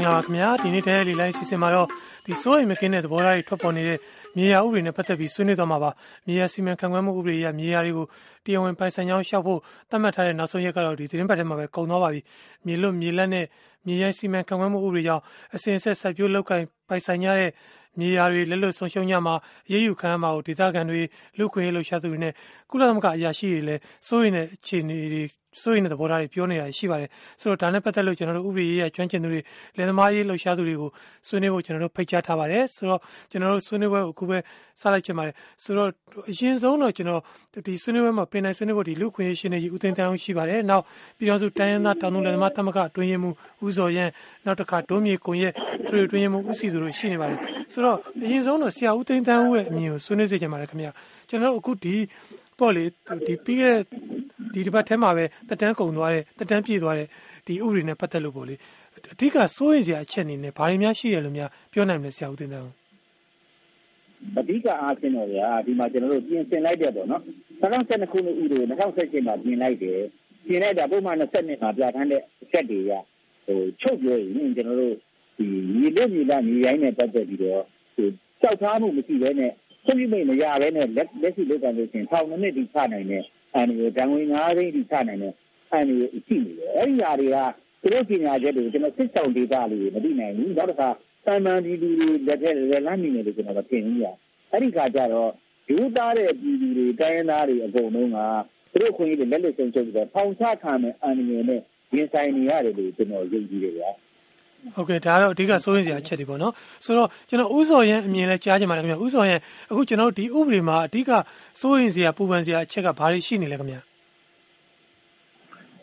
င်္ဂလာပါခင်ဗျာဒီနေ့တည်းလေးလိုင်းစီစဉ်မှာတော့ဒီစိုးရိမ်မကင်းတဲ့သဘောထားတွေထွက်ပေါ်နေတဲ့မြေယာဥပဒေနဲ့ပတ်သက်ပြီးဆွေးနွေးသွားမှာပါမြေယာစီမံခန့်ခွဲမှုဥပဒေအရမြေယာတွေကိုတရားဝင်ပိုင်ဆိုင်ကြောင်းရှောက်ဖို့သတ်မှတ်ထားတဲ့နောက်ဆုံးရက်ကတော့ဒီသတင်းပတ်ထဲမှာပဲကုန်သွားပါပြီမြေလွတ်မြေလက်နဲ့မြေယာစီမံခန့်ခွဲမှုဥပဒေကြောင့်အစဉ်အဆက်စိုက်ပျိုးလောက်ကင်ပိုင်ဆိုင်ကြတဲ့မြေယာတွေလက်လွတ်ဆုံးရှုံးကြမှာရေးယူခံရမှာကိုဒေသခံတွေလူခွင့်ရေးလှုပ်ရှားသူတွေနဲ့ကုလသမဂ္ဂအရာရှိတွေလည်းစိုးရိမ်တဲ့အခြေအနေတွေစိုးရိမ်တဲ့သဘောထားတွေပြောနေတာရှိပါတယ်ဆိုတော့ဒါနဲ့ပတ်သက်လို့ကျွန်တော်တို့ဥပဒေရေးရကျွမ်းကျင်သူတွေလယ်သမားရေးလှုပ်ရှားသူတွေကိုဆွေးနွေးဖို့ကျွန်တော်တို့ဖိတ်ကြားထားပါတယ်ဆိုတော့ကျွန်တော်တို့ဆွေးနွေးပွဲကိုအခုပဲစလိုက်ချင်ပါတယ်ဆိုတော့အရင်ဆုံးတော့ကျွန်တော်ဒီဆွေးနွေးပွဲမှာပြင်နိုင်ဆွေးနွေးဖို့ဒီလူခွင့်ရေးရှင်တွေဦးသိန်းတန်းရှိပါတယ်နောက်ပြည်တော်စုတိုင်းရင်းသားတောင်သူလယ်သမားသမဂ္ဂအတွင်းရေးမှူးဦးစော်ရန်နောက်တစ်ခါဒိုးမြေကွန်ရက်ထွေထွေအတွင်းရေးမှူးဦးစီသူတို့ရှိနေပါတယ်ဆိုတော့အရင်ဆုံးတော့ဆရာဦးသိန်းတန်းရဲ့အမြင်ကိုဆွေးနွေးစေချင်ပါတယ်ခင်ဗျာကျွန်တော်တို့အခုဒီ ပေါ့လေဒီပြီးခဲ့တဲ့ဒီတစ်ပတ်ထဲမှာပဲတက်တန်းကုံသွားတဲ့တက်တန်းပြည့်သွားတဲ့ဒီဥပဒေနဲ့ပတ်သက်လို့ပေါ့လေအဓိကစိုးရင်စရာအချက်အနေနဲ့ဘာတွေများရှိရလို့များပြောနိုင်မလဲဆရာဦးတင်တန်းအဓိကအားဖြင့်တော့ဗျာဒီမှာကျွန်တော်တို့ပြင်ဆင်လိုက်တဲ့ပေါ့နော်2012ခုနှစ်ဥပဒေ2017မှာပြင်လိုက်တယ်ပြင်လိုက်တာပုံမှန်20နှစ်မှာပြဋ္ဌာန်းတဲ့အချက်တွေကဟိုချုပ်ပြောရင်ကျွန်တော်တို့ဒီမြေလွတ်မြေလမြေရိုင်းနဲ့ပတ်သက်ပြီးတော့ဟိုကြောက်ထားမှုမရှိဘဲနဲ့ ခွင့်ပြုမိတ်မရဘဲနဲ့လက်လက်ရှိလုပ်ကြလို့ရှိရင်ထောင်နှစ်ဒီချနိုင်တဲ့အန်ဒီဒဏ်ငွေ9သိန်းဒီချနိုင်တဲ့အန်ဒီရှိနေတယ်အဲ့ဒီဟာတွေကသူတို့ပညာချက်တွေကိုကျွန်တော်စစ်ဆောင်ဒေတာလေးမသိနိုင်ဘူးနောက်တစ်ခါတန်တန်ဒီဒီလက်ထက်လက်လမ်းနေတယ်လို့ကျွန်တော်မထင်ဘူးညာအဲ့ဒီခါကျတော့ဒုသားတဲ့ပြည်သူတွေတိုင်းရင်းသားတွေအကုန်လုံးကသူတို့ခွင့်ရတဲ့လက်လက်ဆုံးချုပ်ပြီးတော့ထောင်ချခံမယ်အန်ဒီနဲ့ရင်ဆိုင်နေရတယ်လို့ကျွန်တော်ယုံကြည်တယ်ဗျာ ဟုတ်ကဲ့ဒါကတော့အဓိကစိုးရင်စရာအချက်တွေပေါ့နော်ဆိုတော့ကျွန်တော်ဥစော်ရန်အမြင်လဲကြားချင်ပါတယ်ခင်ဗျဥစော်ရန်အခုကျွန်တော်ဒီဥပဒေမှာအဓိကစိုးရင်စရာပူပန်စရာအချက်ကဘာတွေရှိနေလဲခင်ဗျ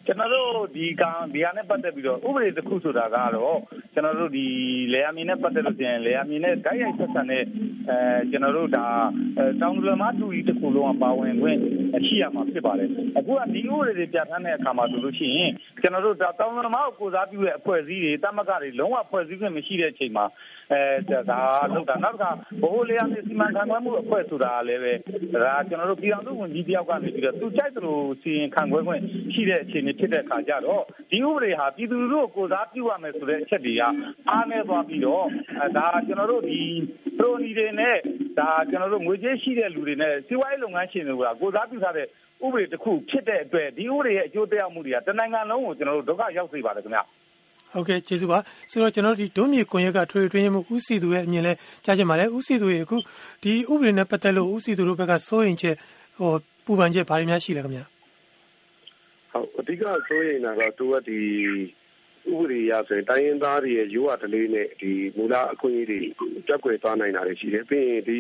ကျွန်တော်တို့ဒီကံဒီဟာနဲ့ပတ်သက်ပြီးတော့ဥပဒေတစ်ခုဆိုတာကတော့ကျွန်တော်တို့ဒီလေယာဉ်နဲ့ပတ်သက်လို့ရှင်လေယာဉ်နဲ့ဂိုက်ရိုက်ဆက်ဆံတဲ့အဲကျွန်တော်တို့ဒါတောင်လွန်မတူကြီးတစ်ခုလုံးပါဝင်ခွင့်ရှိရမှာဖြစ်ပါတယ်အခုကဒီဥပဒေတွေပြဋ္ဌာန်းတဲ့အခါမှာဆိုလို့ရှိရင်ကျွန်တော်တို့ဒါတောင်လွန်မကိုကိုစားပြုတဲ့အဖွဲ့အစည်းတွေတမကတွေလုံးဝဖွဲ့စည်းခွင့်မရှိတဲ့အချိန်မှာ အဲဒါလောက်တာနောက်တစ်ခါဘိုးလေယာဉ်စီမံခန့်ခွဲမှုအဖွဲ့ဆိုတာလည်းပဲဒါကျွန်တော်တို့ပြည်အောင်စုဝန်ကြီးတယောက်ကနေပြီးတော့သူကြိုက်သလိုစီရင်ခန့်ခွဲခွင့်ရှိတဲ့အခြေအနေဖြစ်တဲ့အခါကျတော့ဒီဥပဒေဟာပြည်သူလူထုကိုကိုစားပြုရမယ်ဆိုတဲ့အချက်တွေကအားနည်းသွားပြီးတော့ဒါကျွန်တော်တို့ဒီပရိုနီတွေနဲ့ဒါကျွန်တော်တို့ငွေကြေးရှိတဲ့လူတွေနဲ့စီးပွားရေးလုပ်ငန်းရှင်တွေကကိုစားပြုထားတဲ့ဥပဒေတစ်ခုဖြစ်တဲ့အတွက်ဒီဥပဒေရဲ့အကျိုးသက်ရောက်မှုတွေကတနိုင်ငံလုံးကိုကျွန်တော်တို့ဒုက္ခရောက်စေပါတယ်ခင်ဗျာ ဟုတ်ကဲ့ကျေးဇူးပါဆိုတော့ကျွန်တော်ဒီဒုမြေကွန်ရက်ကထွေထွေရမှုဥစီသူရဲ့အမြင်လဲကြားချင်ပါတယ်ဥစီသူရဲ့အခုဒီဥပဒေနဲ့ပတ်သက်လို့ဥစီသူတို့ဘက်ကစိုးရင်ချက်ဟိုပူပန်ချက်ဘာတွေများရှိလဲခင်ဗျာဟုတ်အဓိကစိုးရင်တာတော့သူကဒီဥပဒေရဆိုရင်တိုင်းရင်းသားတွေရဲ့ရိုးအတလေးနဲ့ဒီမူလအခွင့်အရေးတွေကြက်ွယ်သွားနိုင်တာတွေရှိတယ်ပြီးရင်ဒီ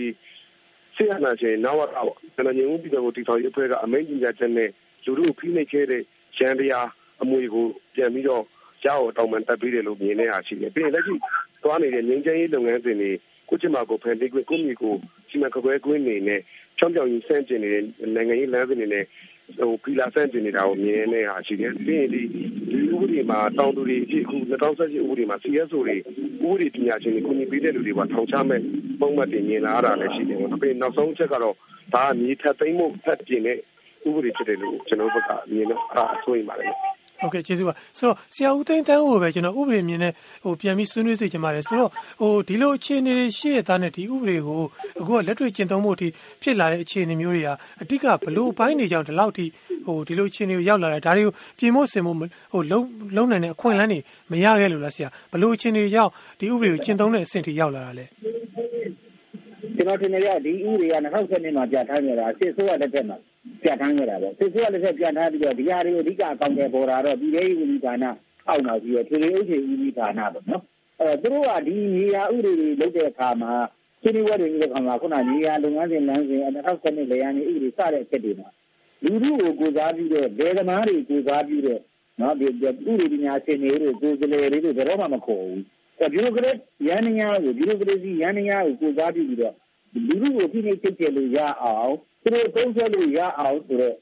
ဆရာနာရှင်နောက်တော့ကျွန်တော်ညဦးပြည်တော်ကိုတီထောင်ရေးအဖွဲ့ကအမိန့်ကြီးချက်နဲ့လူတို့ဖိနှိပ်ခဲ့တဲ့ရန်တရားအမွေကိုပြန်ပြီးတော့ ကြားကိုတောင်းပန်တက်ပြီးတယ်လို့မြင်နေတာရှိတယ်ပြီးရင်လက်ရှိသွားနေတဲ့ငြိမ်းချမ်းရေးလုပ်ငန်းစဉ်တွေကိုချစ်မှာကိုဖန်တီးခွင့်ကိုမိကိုစီမံခခွဲခွင့်နေနဲ့ချောင်းချောင်းကြီးစန့်ကျင်နေတဲ့နိုင်ငံရေးလမ်းစဉ်တွေနဲ့ဟိုဖီလာစန့်ကျင်နေတာကိုမြင်နေတာရှိတယ်ပြီးရင်ဒီဒီဥပဒေမှာတောင်းသူတွေအခု2018ဥပဒေမှာ CSO တွေဥပဒေပညာရှင်တွေခုညပေးတဲ့လူတွေကထောင်ချမဲ့ပုံမှန်တင်မြင်လာရတာလည်းရှိတယ်ပေါ့ပြီးနောက်ဆုံးချက်ကတော့ဒါကမြေထပ်သိမ်းမှုဖက်ပြင်တဲ့ဥပဒေဖြစ်တယ်လို့ကျွန်တော်ဘက်ကမြင်တော့အဆိုးရင်ပါတယ် ဟုတ်ကဲ့ကျေးဇူးပါဆိုတော့ဆရာဦးသိန်းတန်းကိုပဲကျွန်တော်ဥပဒေမြင်နဲ့ဟိုပြန်ပြီးဆွေးနွေးစေချင်ပါတယ်ဆိုတော့ဟိုဒီလိုအခြေအနေတွေရှိရတဲ့နဲ့ဒီဥပဒေကိုအခုကလက်တွေ့ကျင့်သုံးဖို့အထိဖြစ်လာတဲ့အခြေအနေမျိုးတွေဟာအတိကဘလို့ဘိုင်းနေကြောင်ဒီလောက်ထိဟိုဒီလိုအခြေအနေကိုရောက်လာတယ်ဒါတွေကိုပြင်ဖို့စင်ဖို့ဟိုလုံးလုံးနိုင်တဲ့အခွင့်အလမ်းတွေမရခဲ့လို့လားဆရာဘလို့အခြေအနေတွေရောက်ဒီဥပဒေကိုကျင့်သုံးတဲ့အဆင့်ထိရောက်လာတာလဲကျွန်တော်ထင်တယ်ကဒီဥပဒေက2010မှာပြဋ္ဌာန်းခဲ့တာစစ်ဆိုးရတဲ့တက်မှာ ပြဋ္ဌာန်းခဲ့တာပေါ့စစ်ဆိုးရတဲ့တက်ပြဋ္ဌာန်းပြီးတော့ဒီဟာတွေကိုအဓိကအကောင့်တွေပေါ်လာတော့ပြည်ထောင်စုဝန်ကြီးဌာနအောက်မှာပြီးတော့ထွေထွေအုပ်ချုပ်ဦးစီးဌာနပေါ့နော်အဲသူတို့ကဒီနေရာဥပဒေတွေလုပ်တဲ့အခါမှာရှင်းနေဝတ်တွေလုပ်ခါမှာခုနနေရာလုပ်ငန်းစဉ်လမ်းစဉ်2010လေယာဉ်ဥပဒေစတဲ့အချက်တွေမှာလူထုကိုကိုစားပြုတဲ့ဒေသမားတွေကိုစားပြုတဲ့နော်ဒီဥပဒေပညာရှင်တွေကိုကိုယ်စားလှယ်တွေကိုဘယ်တော့မှမခေါ်ဘူးအဲဘီရိုကရက်ရန်နေရကိုဘီရိုကရေစီရန်နေရကိုကိုစားပြုပြီးတော့လူထုကိုဖိနှိပ်ချုပ်ချယ်လို့ရအောင် သူတို့သုံးဆွဲလို့ရအောင်ဆိုတော့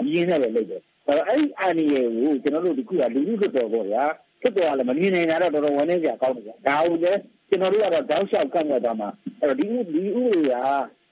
အမြင်နဲ့ပဲလုပ်တယ်အဲ့ဒီအာဏာကိုကျွန်တော်တို့ဒီခုကလူထုတော်ပေါ့ဗျာဖြစ်တော်လည်းမမြင်နိုင်တာတော့တော်တော်ဝန်းနေကြကောင်းတယ်ဗျာဒါဟုတ်လေကျွန်တော်တို့ကတော့တောက်လျှောက်ကန့်ကွက်သွားမှာအဲ့တော့ဒီဒီဥပဒေက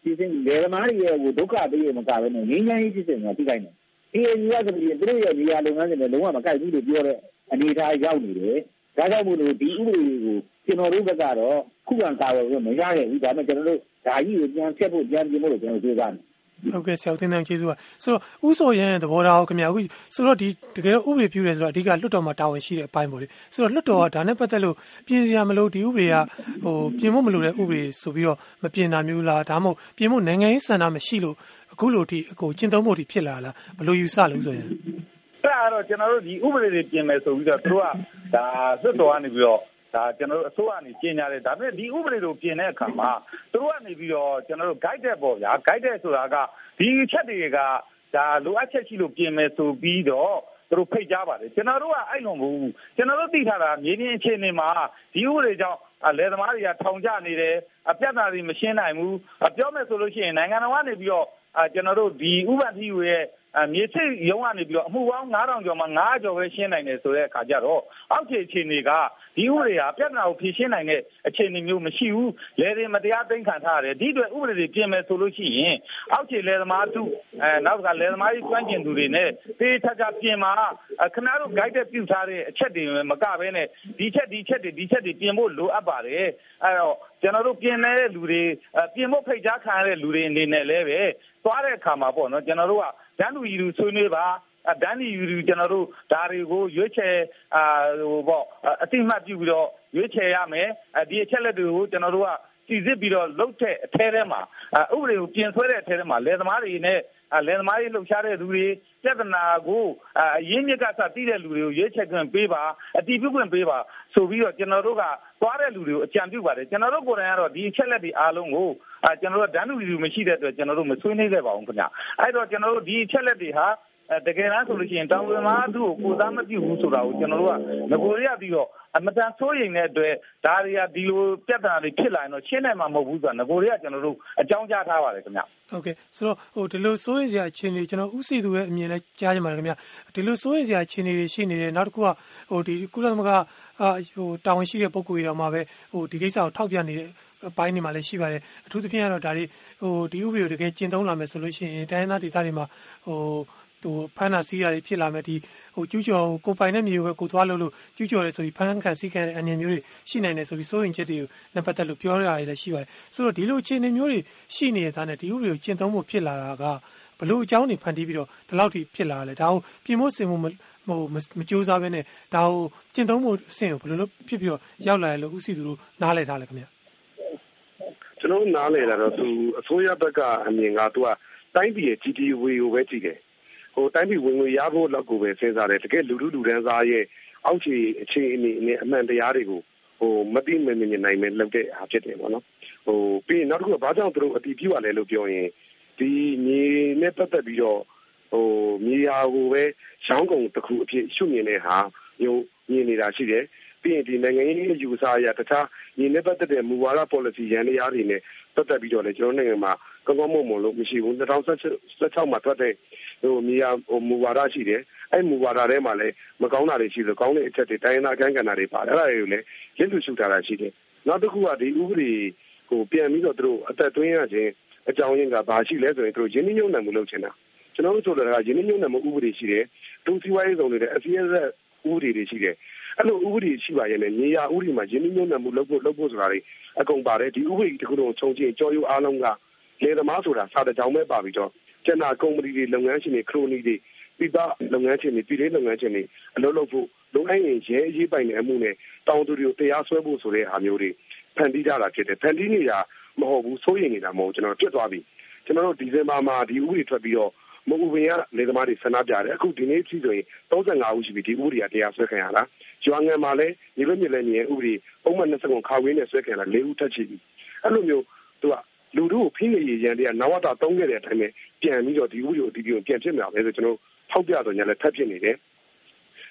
ဒီစင်လေသမားတွေရဲ့ဒုက္ခပေးရမကဘဲနဲ့ငြိမ်းချမ်းရေးဖြစ်စဉ်ကပြီးတိုင်းတယ်ဒီအကြီးကဆိုပြီးသူတို့ရဲ့နေရာလုပ်ငန်းတွေလည်းလုံးဝမကိုက်ဘူးလို့ပြောတဲ့အနေအထားရောက်နေတယ်ဒါကြောင့်မို့လို့ဒီဥပဒေကို ကျွန်တော်တို့ဘက်ကတော့ ခုခံကာဝယ်လို့မရခဲ့ဘူး ဒါပေမဲ့ ကျွန်တော်တို့ဓာကြီးကို ပြန်ဖြတ်ဖို့ ပြန်ပြင်ဖို့လို့ကျွန်တော်တို့ပြောတာဟုတ်ကဲ့ ဆရာဦးတင်တန်း ကျေးဇူးပါ ဆိုတော့ဥဆိုရန်ရဲ့ သဘောထားကိုခင်ဗျာအခုဆိုတော့ဒီတကယ်ဥပဒေပြုတယ်ဆိုတော့အဓိက လွတ်တော်မှာ တာဝန်ရှိတဲ့အပိုင်းပေါ့လေ ဆိုတော့ လွတ်တော်က ဒါနဲ့ ပတ်သက်လို့ ပြင်စရာမလို ဒီဥပဒေကဟိုပြင်ဖို့မလိုတဲ့ ဥပဒေဆိုပြီးတော့ မပြင်တာမျိုးလား ဒါမှမဟုတ် ပြင်ဖို့ နိုင်ငံရေးစံတာမရှိလို့ အခုလိုဒီအကို ကျင့်သုံးဖို့ဒီဖြစ်လာလား ဘယ်လိုယူဆလို့ဆိုရင်အဲ့တော့ ကျွန်တော်တို့ဒီဥပဒေတွေ ပြင်မယ်ဆိုပြီးတော့ သူတို့ကဒါလွတ်တော်ကနေပြီးတော့ ဒါကျွန်တော်တို့အစိုးရကနေပြင်ညာတယ်ဒါပေမဲ့ဒီဥပဒေကိုပြင်တဲ့အခါမှာသူတို့ကနေပြီးတော့ကျွန်တော်တို့ guide တဲ့ပေါ့ဗျာ guide တဲ့ဆိုတာကဒီချက်တွေကဒါလိုအပ်ချက်ရှိလို့ပြင်မယ်ဆိုပြီးတော့သူတို့ဖိတ်ကြပါတယ်ကျွန်တော်တို့ကအဲ့လိုမဟုတ်ဘူးကျွန်တော်တို့သိထားတာမြေပြင်အခြေအနေမှာဒီဥပဒေကြောင့်လယ်သမားတွေကထောင်ကျနေတယ်အပြတ်သားတွေမရှင်းနိုင်ဘူးပြောမယ်ဆိုလို့ရှိရင်နိုင်ငံတော်ကနေပြီးတော့ကျွန်တော်တို့ဒီဥပဒေရဲ့မြေစိတ်ရုံးကနေပြီးတော့အမှုပေါင်း9000ကျော်မှာ900ကျော်ပဲရှင်းနိုင်တယ်ဆိုတဲ့အခါကျတော့အောက်ခြေအခြေအနေက ဒီဥပဒေဟာပြဿနာကိုဖြေရှင်းနိုင်တဲ့အခြေအနေမျိုးမရှိဘူး။လယ်တွေမတရားသိမ်းခံထားရတယ်။ဒီအတွက်ဥပဒေတွေပြင်မယ်ဆိုလို့ရှိရင်အောက်ခြေလယ်သမားထုအဲနောက်ကလယ်သမားကြီးကျွမ်းကျင်သူတွေနဲ့တေးချာချာပြင်မှာခဏတို့ guide ပြုထားတဲ့အချက်တွေမကဘဲနဲ့ဒီချက်ဒီချက်တွေဒီချက်တွေပြင်ဖို့လိုအပ်ပါတယ်။အဲတော့ကျွန်တော်တို့ပြင်နေတဲ့လူတွေပြင်ဖို့ဖိတ်ကြားခံရတဲ့လူတွေအနေနဲ့လည်းပဲသွားတဲ့အခါမှာပေါ့နော်ကျွန်တော်တို့ကတန်းလူကြီးလူဆွေးနွေးပါ ဒန်းဒီယူယူကျွန်တော်တို့ဒါတွေကိုရွေးချယ်အာဟိုပေါ့အတိမတ်ပြုပြီးတော့ရွေးချယ်ရမယ်ဒီအချက်လက်တွေကိုကျွန်တော်တို့ကစီစစ်ပြီးတော့လုတ်တဲ့အထဲထဲမှာဥပဒေကိုပြင်ဆွဲတဲ့အထဲထဲမှာလယ်သမားတွေနဲ့လယ်သမားတွေလှုပ်ရှားတဲ့လူတွေပြဿနာကိုအရင်းမြစ်ကစတည်တဲ့လူတွေကိုရွေးချယ်ခွင့်ပေးပါအတီးပြုခွင့်ပေးပါဆိုပြီးတော့ကျွန်တော်တို့ကသွားတဲ့လူတွေကိုအကြံပြုပါတယ်ကျွန်တော်တို့ကိုယ်တိုင်ကတော့ဒီအချက်လက်တွေအားလုံးကိုအဲကျွန်တော်တို့ဒန်းလူလူမရှိတဲ့အတွက်ကျွန်တော်တို့မဆွေးနွေးခဲ့ပါဘူးခင်ဗျအဲ့တော့ကျွန်တော်တို့ဒီအချက်လက်တွေဟာ တကယ်တမ်းဆိုလို့ရှိရင်တောင်ဝင်မာသူ့ကိုကိုစားမပြုဘူးဆိုတာကိုကျွန်တော်တို့ကငကိုရရပြီးတော့အမတန်စိုးရိမ်တဲ့အတွက်ဒါတွေကဒီလိုပြဿနာတွေဖြစ်လာရင်တော့ရှင်းနိုင်မှာမဟုတ်ဘူးဆိုတာငကိုရရကျွန်တော်တို့အကြောင်းကြားထားပါတယ်ခင်ဗျဟုတ်ကဲ့ဆိုတော့ဟိုဒီလိုစိုးရိမ်စရာအခြေအနေကျွန်တော်ဥစီသူရဲ့အမြင်နဲ့ကြားကြပါမယ်ခင်ဗျဒီလိုစိုးရိမ်စရာအခြေအနေတွေရှိနေတယ်နောက်တစ်ခုကဟိုဒီကုလသမဂ္ဂအာဟိုတာဝန်ရှိတဲ့ပုံကိုယ်တွေတော့မှပဲဟိုဒီကိစ္စကိုထောက်ပြနေတဲ့အပိုင်းတွေမှာလည်းရှိပါတယ်အထူးသဖြင့်ကတော့ဒါတွေဟိုဒီဥပဒေကိုတကယ်ကျင့်သုံးလာမယ်ဆိုလို့ရှိရင်တိုင်းသားဒေသတွေမှာဟိုဟို ဖမ်းတာစီးတာတွေ ဖြစ်လာမယ်ဒီဟိုကျူးကျော် ကိုပိုင်တဲ့မျိုးပဲ ကိုသွားလို့လို့ ကျူးကျော်တယ်ဆိုပြီး ဖမ်းခံစီးခံတဲ့ အနေမျိုးတွေ ရှိနိုင်တယ်ဆိုပြီး စိုးရင်ချက်တွေကိုနဲ့ ပတ်သက်လို့ ပြောရတာတွေလည်း ရှိပါတယ် ဆိုတော့ ဒီလိုအခြေအနေမျိုးတွေ ရှိနေတဲ့သားနဲ့ ဒီဥပဒေကို ကျင့်သုံးဖို့ ဖြစ်လာတာကဘလို့အကြောင်းတွေ ဖန်တီးပြီးတော့ ဒီလောက်ထိ ဖြစ်လာတယ်ဒါကို ပြင်ဖို့စင်ဖို့ဟိုမကြိုးစားဘဲနဲ့ ဒါကို ကျင့်သုံးဖို့အဆင့်ကို ဘယ်လိုလုပ်ဖြစ်ပြီးတော့ ရောက်လာရလို့ဥစီသူတို့ နားလည်ထားလဲခင်ဗျ ကျွန်တော်နားလည်တာတော့သူအစိုးရဘက်ကအမြင်က သူက တိုင်းပြည်ရဲ့ GDP ကိုပဲ ကြည့်တယ် ဟိုတိုင်းပြည်ဝင်ငွေရဖို့လောက်ကိုပဲစဉ်းစားတယ်တကယ်လူလူလူတန်းစားရဲ့အောက်ခြေအခြေအနေနဲ့အမှန်တရားတွေကိုဟိုမသိမမြင်နိုင်မဲ့လုပ်တဲ့အားဖြစ်တယ်ပေါ့နော်ဟိုပြီးရင်နောက်တစ်ခုကဘာကြောင့်သူတို့အတီးပြရလဲလို့ပြောရင်ဒီမြေနဲ့ပတ်သက်ပြီးတော့ဟိုမြေယာကိုပဲရောင်းကုန်တစ်ခုအဖြစ်ရှုမြင်တဲ့ဟာမျိုးမြင်နေတာရှိတယ်ပြီးရင်ဒီနိုင်ငံရေးယူဆရာတခြားညီနဲ့ပတ်သက်တဲ့မူဝါဒ policy ရန်တရားတွေနဲ့ပတ်သက်ပြီးတော့လည်းကျွန်တော်နိုင်ငံမှာကောင်းကောင်းမွန်မွန်လို့မရှိဘူး2016မှာထွက်တဲ့ဟို မြေယာဟိုမူဝါဒရှိတယ်အဲ့မူဝါဒထဲမှာလည်းမကောင်းတာတွေရှိတယ်ကောင်းတဲ့အချက်တွေတိုင်းနာကန့်ကဏ္ဍတွေပါတယ်အဲ့ဒါတွေကိုလည်းရင်းသူရှုထားတာရှိတယ်နောက်တစ်ခုကဒီဥပဒေကိုပြန်ပြီးတော့သူတို့အသက်သွင်းရခြင်းအကြောင်းရင်းကဘာရှိလဲဆိုရင်သူတို့ရင်းနှီးမြှုပ်နှံမှုလုပ်ချင်တာကျွန်တော်တို့ဆိုတော့ရင်းနှီးမြှုပ်နှံမှုဥပဒေရှိတယ်ဒုစီဝိုင်းဆောင်တွေတဲ့အစည်းအဝေးဥပဒေတွေရှိတယ်အဲ့လိုဥပဒေရှိပါရဲ့နဲ့နေရဥပဒေမှာရင်းနှီးမြှုပ်နှံမှုလုပ်ဖို့လုပ်ဖို့ဆိုတာတွေအကုန်ပါတယ်ဒီဥပဒေတစ်ခုလုံးခြုံချင်းကြောရုပ်အားလုံးကလေသမားဆိုတာစာတကြောင်ပဲပါပြီးတော့ ကျန်တာကုမ္ပဏီတွေလုပ်ငန်းရှင်တွေခရိုနီတွေပြည်ပလုပ်ငန်းရှင်တွေပြည်လေးလုပ်ငန်းရှင်တွေအလုပ်လုပ်ဖို့လုပ်အပ်ရင်ရဲအရေးပိုင်တဲ့အမှုနဲ့တောင်းသူတွေကိုတရားစွဲဖို့ဆိုတဲ့ဟာမျိုးတွေဖန်တီးကြတာဖြစ်တယ်ဖန်တီးနေတာမဟုတ်ဘူးစိုးရိမ်နေတာမဟုတ်ကျွန်တော်ပြတ်သွားပြီကျွန်တော်တို့ဒီဇင်ဘာမှာဒီဥပဒေထွက်ပြီးတော့မဟုတ်ဘူးရင်ကလေသမားတွေဆန္ဒပြတယ်အခုဒီနေ့အထိဆိုရင်35ဦးရှိပြီဒီဥပဒေကတရားစွဲခံရတာကျွမ်းငံမှာလည်းညီလိုမြင်လည်းမြင်ဥပဒေပုံမှန်20ခါဝင်းနဲ့ဆွဲခံရတာ၄ဦးထက်ရှိပြီအဲ့လိုမျိုးသူက လူတို့ကိုဖိနေရရန်တည်းကနဝတာတုံးခဲ့တဲ့အတိုင်းပဲပြန်ပြီးတော့ဒီဥပဒေကိုဒီပြောပြန်ဖြစ်မှာပဲဆိုကျွန်တော်ထောက်ပြတော့ညာလည်းထပ်ဖြစ်နေတယ်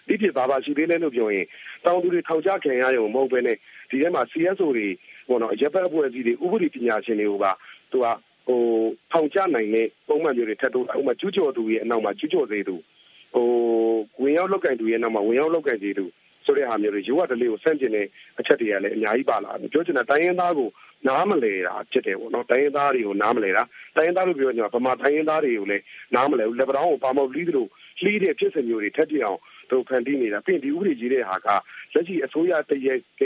ဒီဖြစ်ဘာဘာရှိသေးလဲလို့ပြောရင်တောင်သူတွေထောင်ချခံရရုံမဟုတ်ပဲနဲ့ဒီထဲမှာ CSO တွေဘောနော်ရပ်ပတ်အဖွဲ့အစည်းတွေဥပဒေပညာရှင်တွေကိုပါသူကဟိုထောင်ချနိုင်တဲ့ပုံမှန်မျိုးတွေထပ်တော့ဥပမာကျူးကျော်သူရဲ့အနောက်မှာကျူးကျော်သေးသူဟိုဝင်ရောက်လောက်ကင်သူရဲ့နောက်မှာဝင်ရောက်လောက်ကင်သေးသူဆိုတဲ့ဟာမျိုးတွေရိုးရတလေးကိုဆန့်ကျင်တဲ့အချက်တွေကလည်းအများကြီးပါလာတယ်ပြောချင်တာတိုင်းရင်းသားကို နားမလဲတာဖြစ်တယ်ပေါ့နော်တိုင်းရင်းသားတွေကိုနားမလဲတာတိုင်းရင်းသားလို့ပြောကြမှာဗမာတိုင်းရင်းသားတွေကိုလည်းနားမလဲဘူးလက်ပတောင်းကိုပါမောက်လီးသလိုလှီးတဲ့ဖြစ်စဉ်မျိုးတွေထက်ပြအောင်သူဖန်တီးနေတာပြီးဒီဥပဒေကြီးတဲ့ဟာကလက်ရှိအစိုးရတရဲ့က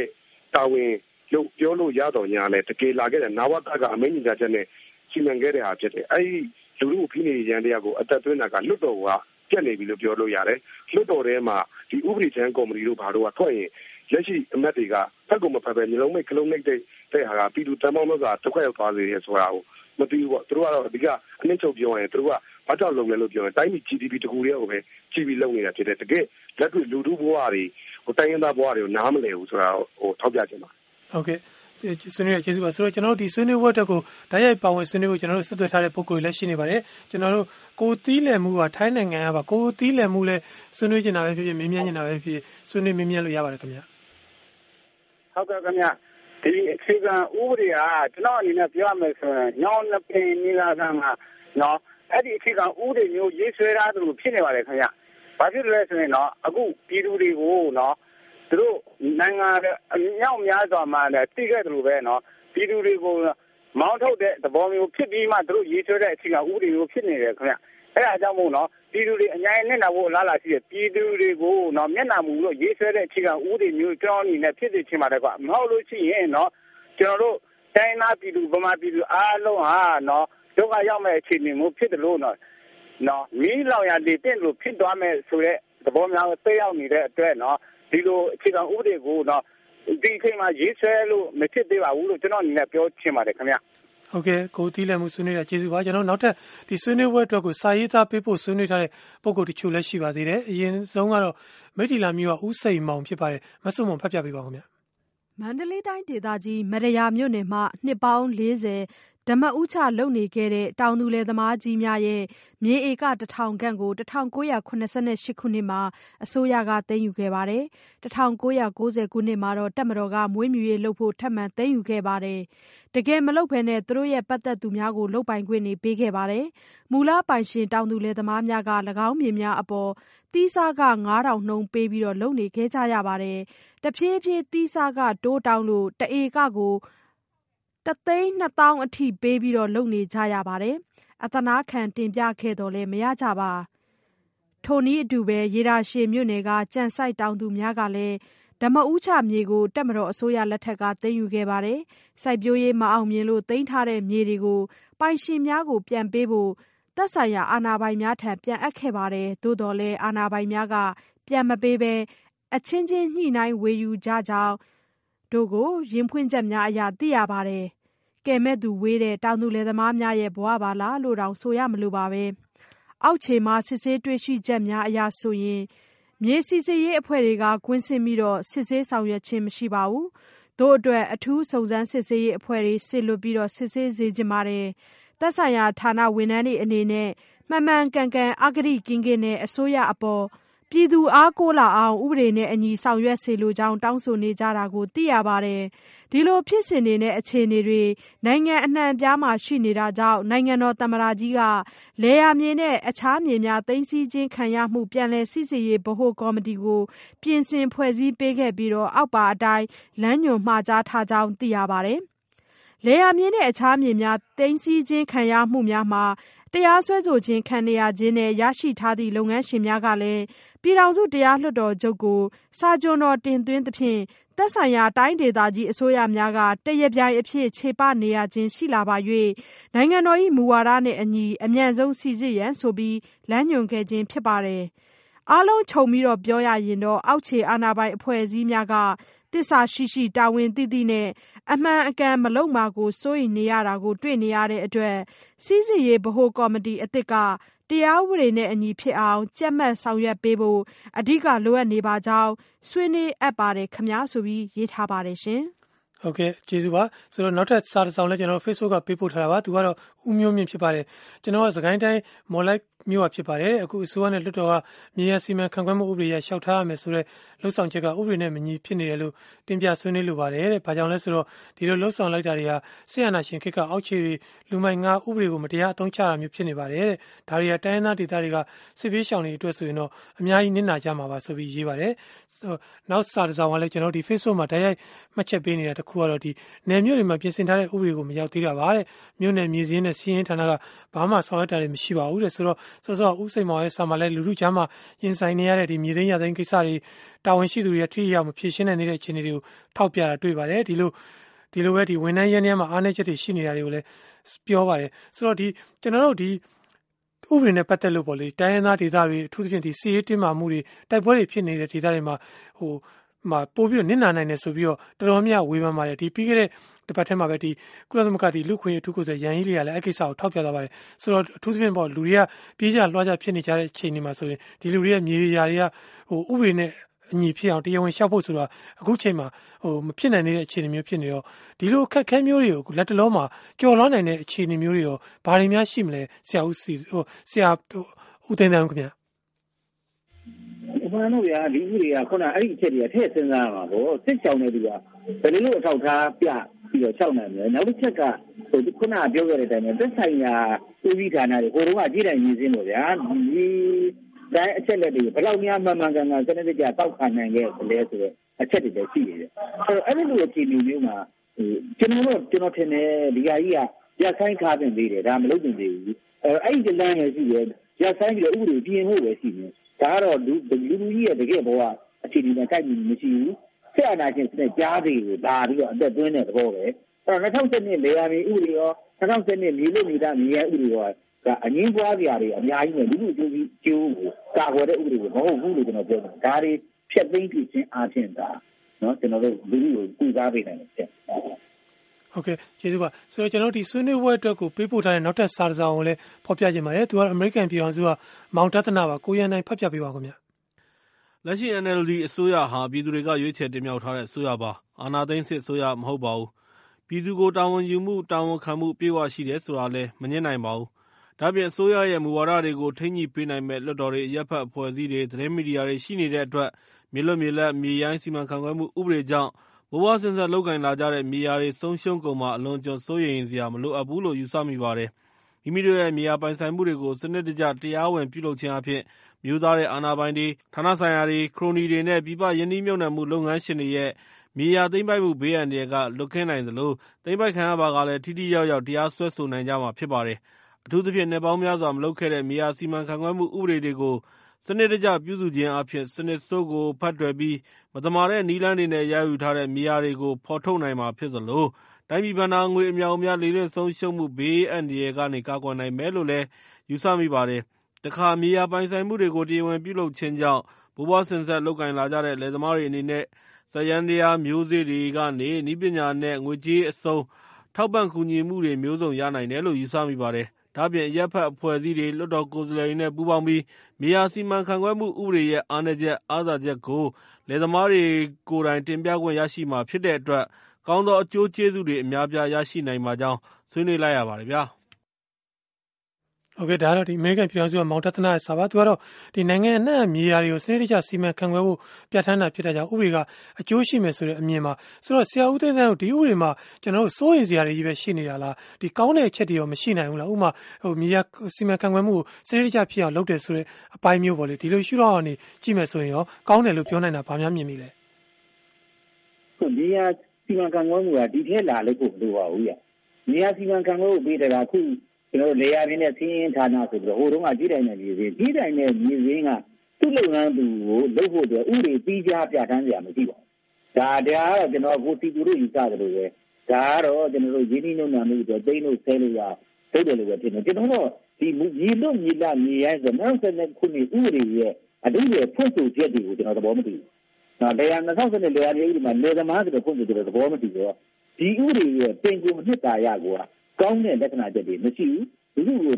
တာဝန်လို့ပြောလို့ရတော့ညာလဲတကယ်လာခဲ့တဲ့နဝတကအမင်းကြီးချက်နဲ့စီမံခဲ့တဲ့ဟာဖြစ်တယ်အဲဒီလူလူဖိနေရန်တရားကိုအသက်သွင်းတာကလွတ်တော်ကပြက်နေပြီလို့ပြောလို့ရတယ်လွတ်တော်ထဲမှာဒီဥပဒေချမ်းကော်မတီတို့ဘာတို့ကထွက်ရင်လက်ရှိအမတ်တွေကဖက်ကုန်မဖက်ပဲမျိုးလုံးမိတ်ကလုံးမိတ်တဲ့ တဲ့ဟာကပြည်သူတမ်းပေါင်းလို့ဆိုတာတစ်ခွက်ရောက်သွားစေရဆိုတာကိုမသိဘူးပေါ့သူတို့ကတော့အဓိကအနည်းချုပ်ပြောရင်သူတို့ကဘာကြောင့်လုပ်လဲလို့ပြောရင်တိုင်းပြည် GDP တကူတည်းကိုပဲကြည့်ပြီးလုပ်နေတာဖြစ်တယ်တကယ်လက်တွေ့လူထုဘဝတွေဟိုတိုင်းရင်းသားဘဝတွေကိုနားမလည်ဘူးဆိုတာဟိုထောက်ပြချင်ပါဟုတ်ကဲ့ဆွေးနွေးရကျေးဇူးပါဆိုတော့ကျွန်တော်တို့ဒီဆွေးနွေးပွဲတက်ကိုဓာတ်ရိုက်ပါဝင်ဆွေးနွေးဖို့ကျွန်တော်တို့ဆက်သွယ်ထားတဲ့ပုံကိုယ်လည်းရှိနေပါတယ်ကျွန်တော်တို့ကိုတီးလည်မှုကထိုင်းနိုင်ငံကပါကိုတီးလည်မှုလည်းဆွေးနွေးနေတာပဲဖြစ်ဖြစ်မင်းမြန်းနေတာပဲဖြစ်ဖြစ်ဆွေးနွေးမင်းမြန်းလို့ရပါတယ်ခင်ဗျဟုတ်ကဲ့ခင်ဗျ ဒီအခြေခံဥပဒေကကျွန်တော်အနေနဲ့ပြောရမယ်ဆိုရင်ညောင်းနှစ်ပင်နီလာကမှာနော်အဲ့ဒီအခြေခံဥပဒေမျိုးရေးဆွဲထားသလိုဖြစ်နေပါတယ်ခင်ဗျဘာဖြစ်လဲဆိုရင်တော့အခုပြည်သူတွေကိုနော်သူတို့နိုင်ငံအမြောက်များစွာမှလည်းသိခဲ့တယ်လို့ပဲနော်ပြည်သူတွေကိုမောင်းထုတ်တဲ့သဘောမျိုးဖြစ်ပြီးမှသူတို့ရေးဆွဲတဲ့အခြေခံဥပဒေမျိုးဖြစ်နေတယ်ခင်ဗျ အဲ့ဒါကြောင့်မို့နော်ပြည်သူတွေအများကြီးနဲ့နာဖို့အလားအလာရှိတယ်ပြည်သူတွေကိုနော်မျက်နှာမူလို့ရေးဆွဲတဲ့အခြေခံဥပဒေမျိုးကျွန်တော်အနေနဲ့ဖြစ်စေချင်ပါတယ်ကွာမဟုတ်လို့ရှိရင်နော်ကျွန်တော်တို့တိုင်းသားပြည်သူဗမာပြည်သူအားလုံးဟာနော်ဒုက္ခရောက်မဲ့အခြေအနေမျိုးဖြစ်တယ်လို့နော်နော်မီးလောင်ရလေတင့်လို့ဖြစ်သွားမဲ့ဆိုတဲ့သဘောများသိရောက်နေတဲ့အတွက်နော်ဒီလိုအခြေခံဥပဒေကိုတော့ဒီအချိန်မှာရေးဆွဲလို့မဖြစ်သေးပါဘူးလို့ကျွန်တော်အနေနဲ့ပြောချင်ပါတယ်ခင်ဗျ ဟုတ်ကဲ့ကိုတီးလည်းမှုဆွေးနွေးတာကျေးဇူးပါကျွန်တော်နောက်ထပ်ဒီဆွေးနွေးပွဲအတွက်ကိုစာရေးသားပေးဖို့ဆွေးနွေးထားတဲ့ပုံကိုတချို့လည်းရှိပါသေးတယ်အရင်ဆုံးကတော့မိထီလာမျိုးကဥစိန်မောင်ဖြစ်ပါတယ်မဆုမွန်ဖတ်ပြပေးပါဦးခင်ဗျမန္တလေးတိုင်းဒေသကြီးမရယာမြို့နယ်မှာနှစ်ပေါင်း40 ဓမ္မဥချလုပ်နေခဲ့တဲ့ တောင်သူလယ်သမားကြီးများရဲ့ မြေဧကတထောင်ခန့်ကို ၁၉၇၈ ခုနှစ်မှာ အစိုးရက သိမ်းယူခဲ့ပါတယ်။၁၉၉၀ ခုနှစ်မှာတပ်မတော်က မွေးမြူရေးလုပ်ဖို့ ထပ်မံသိမ်းယူခဲ့ပါတယ်။တကယ်မလုပ်ဘဲ သူတို့ရဲ့ ပတ်သက်သူများကို လုပ်ပိုင်ခွင့်တွေ ပေးခဲ့ပါတယ်။မူလပိုင်ရှင် တောင်သူလယ်သမားများက၎င်းမြေများအပေါ် သီးစားခ၅ထောင်နှုန်းပေးပြီး လုပ်နေခဲ့ကြရပါတယ်။တဖြည်းဖြည်း သီးစားခ တိုးတောင်းလို့ တဧကကို တသိန်းနှစ်သောင်းအထိပေးပြီးလုပ်နေကြရပါတယ်။အသနားခံတင်ပြခဲ့သော်လည်း မရကြပါ။ထိုနည်းအတူရေတာရှည်မြို့နယ်က ကြံစိုက်တောင်သူများကလည်း ဓမ္မဦးချမြေကို တပ်မတော်အစိုးရလက်ထက်က သိမ်းယူခဲ့ပါတယ်။စိုက်ပျိုးရေးမအောင်မြင်လို့ သိမ်းထားတဲ့မြေတွေကို ပိုင်ရှင်များကို ပြန်ပေးဖို့ သက်ဆိုင်ရာအာဏာပိုင်များထံ ပြန်အပ်ခဲ့ပါတယ်။သို့သော်လည်း အာဏာပိုင်များက ပြန်မပေးဘဲ အချင်းချင်းညှိနှိုင်းဝေယူကြကြောင်း တို့ကို ရင်ဖွင့်ချက်များအရ သိရပါတယ်။ကယ်မဲ့သူဝေးတဲ့ တောင်သူလယ်သမားများရဲ့ ဘဝပါလားလို့တောင် ဆိုရမလိုပါပဲ။အောက်ခြေမှာ စစ်ဆေးတွေ့ရှိချက်များအရဆိုရင် မြေစိစစ်ရေးအဖွဲ့တွေက ကွင်းဆင်းပြီး စစ်ဆေးဆောင်ရွက်ခြင်း မရှိပါဘူး။တို့အတွက် အထူးစုံစမ်းစစ်ဆေးရေးအဖွဲ့တွေ စေလွှတ်ပြီး စစ်ဆေးစေချင်ပါတယ်။သက်ဆိုင်ရာဌာနဝန်ထမ်းတွေအနေနဲ့ မှန်မှန်ကန်ကန် အဂတိကင်းကင်းနဲ့ အစိုးရအပေါ် ပြည်သူအားကိုးလာအောင် ဥပဒေနဲ့အညီ ဆောင်ရွက်စေလိုကြောင်း တောင်းဆိုနေကြတာကို သိရပါတယ်။ဒီလိုဖြစ်စဉ်တွေနဲ့ အခြေအနေတွေ နိုင်ငံအနှံ့အပြားမှာ ရှိနေတာကြောင့် နိုင်ငံတော်သမ္မတကြီးက လယ်ယာမြေနဲ့ အခြားမြေများ သိမ်းဆည်းခြင်းခံရမှု ပြန်လည်စိစစ်ရေး ဗဟိုကော်မတီကို ပြင်ဆင်ဖွဲ့စည်းပေးခဲ့ပြီး အောက်ပါအတိုင်း လမ်းညွှန်မှာကြားထားကြောင်း သိရပါတယ်။လယ်ယာမြေနဲ့ အခြားမြေများ သိမ်းဆည်းခြင်းခံရမှုများမှာ တရားစွဲဆိုခြင်း ခံနေရခြင်းနဲ့ ရရှိထားသည့် လုပ်ငန်းရှင်များကလည်း ပြည်ထောင်စုတရားလွှတ်တော်ချုပ်ကို စာချွန်တော်တင်သွင်းသဖြင့် သက်ဆိုင်ရာတိုင်းဒေသကြီး အစိုးရများက တရားပြိုင်အဖြစ်ခြေပနေရခြင်းရှိလာပါ၍နိုင်ငံတော်၏မူဝါဒနှင့်အညီ အမြန်ဆုံးစိစစ်ရန်ဆိုပြီး လမ်းညွှန်ခဲ့ခြင်းဖြစ်ပါတယ်။အားလုံးခြုံပြီးပြောရရင်တော့ အောက်ခြေအာဏာပိုင်အဖွဲ့အစည်းများက သစ္စာရှိရှိ တာဝန်သိသိနဲ့ အမှန်အကန်မလုပ်မှာကို စိုးရိမ်နေရတာကို တွေ့နေရတဲ့အတွက် စိစစ်ရေးဗဟိုကော်မတီအသစ်က တရားဥပဒေနဲ့အညီဖြစ်အောင် ကြပ်မတ်ဆောင်ရွက်ပေးဖို့ အဓိက လိုအပ်နေပါကြောင်း ဆွေးနွေးအပ်ပါတယ်ခင်ဗျာ ဆိုပြီး ရေးထားပါတယ်ရှင်။ဟုတ်ကဲ့ ကျေးဇူးပါဆိုတော့နောက်ထပ်စာတစ်စောင်လည်းကျွန်တော် Facebook က ပေးပို့ထားတာပါ သူကတော့ဦးမျိုးမြင့်ဖြစ်ပါတယ်ကျွန်တော်ကစကိုင်းတိုင်းမော်လိုက်မြို့ကဖြစ်ပါတယ်အခုအစိုးရနဲ့လွှတ်တော်ကမြေယာစီမံခန့်ခွဲမှုဥပဒေရလျှောက်ထားရမယ်ဆိုတော့လှုပ်ဆောင်ချက်ကဥပဒေနဲ့မညီဖြစ်နေတယ်လို့တင်ပြဆွေးနွေးလိုပါတယ်တဲ့ဘာကြောင့်လဲဆိုတော့ဒီလိုလှုပ်ဆောင်လိုက်တာတွေကဆီယနာရှင်ခေတ်ကအောက်ခြေတွေလူမိုင်ငါဥပဒေကိုမတရားအသုံးချတာမျိုးဖြစ်နေပါတယ်တဲ့ဒါတွေကတိုင်းသားဒေသတွေကစစ်ပေးရှောင်တွေအတွက်ဆိုရင်တော့အများကြီးနစ်နာကြမှာပါဆိုပြီးရေးပါတယ်နောက်စာတစ်စောင်ကလည်းကျွန်တော်ဒီ Facebook မှာတိုက်ရိုက်မှတ်ချက်ပေးနေတာတခုကတော့ဒီနယ်မြို့တွေမှာပြင်ဆင်ထားတဲ့ဥပဒေကိုမရောက်သေးတာပါတဲ့မြို့နယ်မြေစင်းနဲ့နဲ့စီးရင်ဌာနကဘာမှဆောင်ရွက်တာတွေမရှိပါဘူးတဲ့ဆိုတော့စောစောဥစိန်မောင်ရဲ့ဆာမလဲလူလူချမ်းမှာရင်ဆိုင်နေရတဲ့ဒီမြေသိမ်းရသိမ်းကိစ္စတွေတာဝန်ရှိသူတွေထိရောက်မဖြေရှင်းနိုင်တဲ့အခြေအနေတွေကိုထောက်ပြတာတွေ့ပါတယ်ဒီလိုဒီလိုပဲဒီဝန်ထမ်းရင်းနှီးမှာအားနည်းချက်တွေရှိနေတာတွေကိုလည်းပြောပါတယ်ဆိုတော့ဒီကျွန်တော်တို့ဒီဥပဒေနဲ့ပတ်သက်လို့ပေါ့လေတိုင်းရင်းသားဒေသတွေအထူးသဖြင့်ဒီစီးရေးတင်းမာမှုတွေတိုက်ပွဲတွေဖြစ်နေတဲ့ဒေသတွေမှာဟို မှာပို့ပြီးတော့နစ်နာနိုင်တယ်ဆိုပြီးတော့တော်တော်များဝေဖန်ပါတယ်ဒီပြီးခဲ့တဲ့တစ်ပတ်ထဲမှာပဲဒီကုလသမဂ္ဂဒီလူခွေအထူးကိုယ်စားရန်ကြီးတွေကလည်းအကိစ္စကိုထောက်ပြသွားပါတယ်ဆိုတော့အထူးသဖြင့်ပေါ့လူတွေကပြေးကြလွှားကြဖြစ်နေကြတဲ့အချိန်တွေမှာဆိုရင်ဒီလူတွေရဲ့မြေတွေယာတွေကဟိုဥပဒေနဲ့အညီဖြစ်အောင်တရားဝင်ရှောက်ဖို့ဆိုတာအခုချိန်မှာဟိုမဖြစ်နိုင်တဲ့အခြေအနေမျိုးဖြစ်နေတော့ဒီလိုအခက်ခဲမျိုးတွေကိုလက်တလုံးမှာကြော်လွှားနိုင်တဲ့အခြေအနေမျိုးတွေရောဘာတွေများရှိမလဲဆရာဦးစီဟိုဆရာဦးသိန်းတန်းခင်ဗျာ မှန်တော့ဗျာဒီဥတွေကခုနအဲ့ဒီအချက်တွေကထည့်စဉ်းစားရမှာပေါ့စစ်ချောင်းနေသူကဘယ်လိုအထောက်ထားပြပြီးတော့ချောက်နိုင်မလဲနောက်တစ်ချက်ကဟိုခုနပြောခဲ့တဲ့အတိုင်းပဲသက်ဆိုင်ရာဦးစီးဌာနတွေဟိုတုန်းကကြီးတိုင်းရင်းစင်းလို့ဗျာဒီတိုင်းအချက်လက်တွေဘယ်လောက်များမှန်မှန်ကန်ကန်စနစ်တကျတောက်ခံနိုင်ခဲ့လဲဆိုတော့အချက်တွေလည်းရှိနေတယ်အဲ့တော့အဲ့ဒီလိုအခြေအနေမျိုးမှာကျွန်တော်တို့ကျွန်တော်ထင်တယ်ဒီဟာကြီးကရဆိုင်ခါပင်သေးတယ်ဒါမလုပ်တင်သေးဘူးအဲ့ဒီလမ်းရရှိတယ်ရဆိုင်ပြီးတော့ဥပဒေပြင်ဖို့ပဲရှိတယ် ဒါကတော့လူလူကြီးရဲ့တကယ်ဘဝအခြေအနေနဲ့တိုက်ပြီးမရှိဘူးဆက်အနာချင်းစနစ်ကြားစီကိုဒါပြီးတော့အသက်သွင်းတဲ့သဘောပဲအဲ့တော့2012လေယာဉ်ဥပဒေရော2012မြေလို့နေတာမြေရဥပဒေရောကအငင်းပွားကြရတယ်အများကြီးနဲ့လူလူကျိုးကြီးကျိုးကိုကာကွယ်တဲ့ဥပဒေကိုမဟုတ်ဘူးလို့ကျွန်တော်ပြောတယ်ဒါတွေဖြတ်သိမ်းပြခြင်းအပြင်ဒါနော်ကျွန်တော်တို့လူလူကိုကုစားပေးနိုင်တယ် ဟုတ်ကဲ့ကျေးဇူးပါဆိုတော့ကျွန်တော်ဒီဆွေးနွေးပွဲအတွက်ကိုပေးပို့ထားတဲ့နောက်ထပ်စာတစ်စောင်ကိုလည်းဖော်ပြခြင်းပါတယ်သူကအမေရိကန်ပြည်ထောင်စုကမောင်တသနာပါကိုရန်နိုင်ဖတ်ပြပေးပါခင်ဗျလက်ရှိ NLD အစိုးရဟာပြည်သူတွေကရွေးချယ်တင်မြှောက်ထားတဲ့အစိုးရပါအာဏာသိမ်းစစ်အစိုးရမဟုတ်ပါဘူးပြည်သူကိုတာဝန်ယူမှုတာဝန်ခံမှုပြေဝရှိတယ်ဆိုတာလည်းမငင်းနိုင်ပါဘူးဒါပြင်အစိုးရရဲ့မူဝါဒတွေကိုထိန်းညှိပေးနိုင်မဲ့လွှတ်တော်တွေရပ်ဖက်အဖွဲ့အစည်းတွေသတင်းမီဒီယာတွေရှိနေတဲ့အတွက်မြေလွတ်မြေလပ်မြေရိုင်းစီမံခန့်ခွဲမှုဥပဒေကြောင့် ဘိုးဘွားစဉ်ဆက် လုပ်ကိုင်လာကြတဲ့ မြေယာတွေ ဆုံးရှုံးကုန်မှာ အလွန်အကျွံ စိုးရိမ်စရာ မလိုအပ်ဘူးလို့ ယူဆမိပါတယ်။မိမိတို့ရဲ့ မြေယာပိုင်ဆိုင်မှုတွေကို စနစ်တကျ တရားဝင် ပြုလုပ်ခြင်းအားဖြင့်မျိုးသားတဲ့ အာဏာပိုင်တွေ၊ဌာနဆိုင်ရာတွေ၊ခရိုနီတွေနဲ့ ပြည်ပ ရင်းနှီးမြှုပ်နှံမှု လုပ်ငန်းရှင်တွေရဲ့ မြေယာသိမ်းပိုက်မှု ဘေးအန္တရာယ်က လွတ်ကင်းနိုင်သလို သိမ်းပိုက်ခံရပါကလည်း ထိထိရောက်ရောက် တရားစွဲဆိုနိုင်ကြမှာ ဖြစ်ပါတယ်။အထူးသဖြင့် နှစ်ပေါင်းများစွာ မလုပ်ခဲ့တဲ့ မြေယာစီမံခန့်ခွဲမှု ဥပဒေတွေကို စနစ်တကျပြုစုခြင်းအားဖြင့် စနစ်ဆိုးကို ဖက်တွယ်ပြီး မသမာတဲ့နည်းလမ်းတွေနဲ့ ရယူထားတဲ့ မြေယာတွေကို ဖော်ထုတ်နိုင်မှာဖြစ်သလို တိုင်းပြည်ဘဏ္ဍာငွေ အမြောက်အများ လေလွင့်ဆုံးရှုံးမှုဘေးအန္တရာယ်ကနေ ကာကွယ်နိုင်မယ်လို့လည်း ယူဆမိပါတယ်။တခါ မြေယာပိုင်ဆိုင်မှုတွေကို တရားဝင်ပြုလုပ်ခြင်းကြောင့် ဘိုးဘွားစဉ်ဆက် လုပ်ကိုင်လာကြတဲ့ လယ်သမားတွေအနေနဲ့ စက်ယန္တရားမျိုးစေ့တွေကနေ နည်းပညာနဲ့ ငွေကြေးအစုံထောက်ပံ့ကူညီမှုတွေ မျိုးစုံရနိုင်တယ်လို့ ယူဆမိပါတယ် ဒါ့အပြင် အရပ်ဘက်အဖွဲ့အစည်းတွေ၊လွှတ်တော်ကိုယ်စားလှယ်တွေနဲ့ ပူးပေါင်းပြီး မြေယာစီမံခန့်ခွဲမှုဥပဒေရဲ့ အားနည်းချက်၊အားသာချက်ကို လယ်သမားတွေကိုယ်တိုင် တင်ပြခွင့်ရရှိမှာဖြစ်တဲ့အတွက် ကောင်းသောအကျိုးကျေးဇူးတွေ အများအပြား ရရှိနိုင်ပါကြောင်း ဆွေးနွေးလိုက်ရပါတယ်။ ဟုတ်ကဲ့ဒါကတော့ဒီအမေရိကန်ပြည်ထောင်စုကမောင်တသနာရဲ့စာပါသူကတော့ဒီနိုင်ငံအနှံ့မြေယာတွေကိုစနစ်တကျစီမံခန့်ခွဲဖို့ပြဋ္ဌာန်းတာဖြစ်တဲ့ကြောင့်ဥပဒေကအကျိုးရှိမယ်ဆိုတဲ့အမြင်မှာဆိုတော့ဆရာဦးသိန်းသန်းတို့ဒီဥပဒေမှာကျွန်တော်တို့စိုးရိမ်စရာတွေကြီးပဲရှိနေတာလားဒီကောင်းတဲ့အချက်တွေရောမရှိနိုင်ဘူးလားဥပမာဟိုမြေယာစီမံခန့်ခွဲမှုကိုစနစ်တကျဖြစ်အောင်လုပ်တယ်ဆိုတဲ့အပိုင်းမျိုးပေါ့လေဒီလိုရှုတော့အနေကြည့်မယ်ဆိုရင်ရောကောင်းတယ်လို့ပြောနိုင်တာဗာများမြင်မိလဲဟုတ်မြေယာစီမံခန့်ခွဲမှုကဒီထဲလာလို့ကိုမလိုပါဘူးရမြေယာစီမံခန့်ခွဲဖို့ပေးတယ်ကအခု ကျွန်တော်လေယာဉ်နဲ့စီးရင်ဌာနဆိုပြီးတော့ဟိုတုန်းကကြီးတိုင်းနဲ့ကြီးစင်းကြီးတိုင်းနဲ့ကြီးစင်းကသူ့လုပ်ငန်းသူကိုလုပ်ဖို့အတွက်ဥပဒေပြီးကြားပြဋ္ဌာန်းကြရမရှိပါဘူးဒါတရားကတော့ကျွန်တော်ကိုစီတူတို့ယူဆတယ်လို့ပဲဒါကတော့ကျွန်တော်တို့ရင်းနှီးနှုန်းနှံမှုတွေတိမ့်လို့ဆဲလို့ရထုတ်တယ်လို့ပဲဖြစ်နေကျွန်တော်တို့ဒီမြေလွတ်မြေလမြေရိုင်းဆိုနောက်ဆက်တဲ့ခုနှစ်ဥပဒေရဲ့အတိအကျဖွင့်ဆိုချက်တွေကိုကျွန်တော်သဘောမတူဘူး။နော်လေယာဉ်2010လေယာဉ်ရေးဒီမှာလေသမားဆိုတဲ့ဖွင့်ဆိုချက်တွေသဘောမတူတော့ဒီဥပဒေရဲ့ပင်ကိုနှစ်တာရကိုကော င်းတဲ့လက္ခဏာချက်တွေမရှိဘူးလူလူကို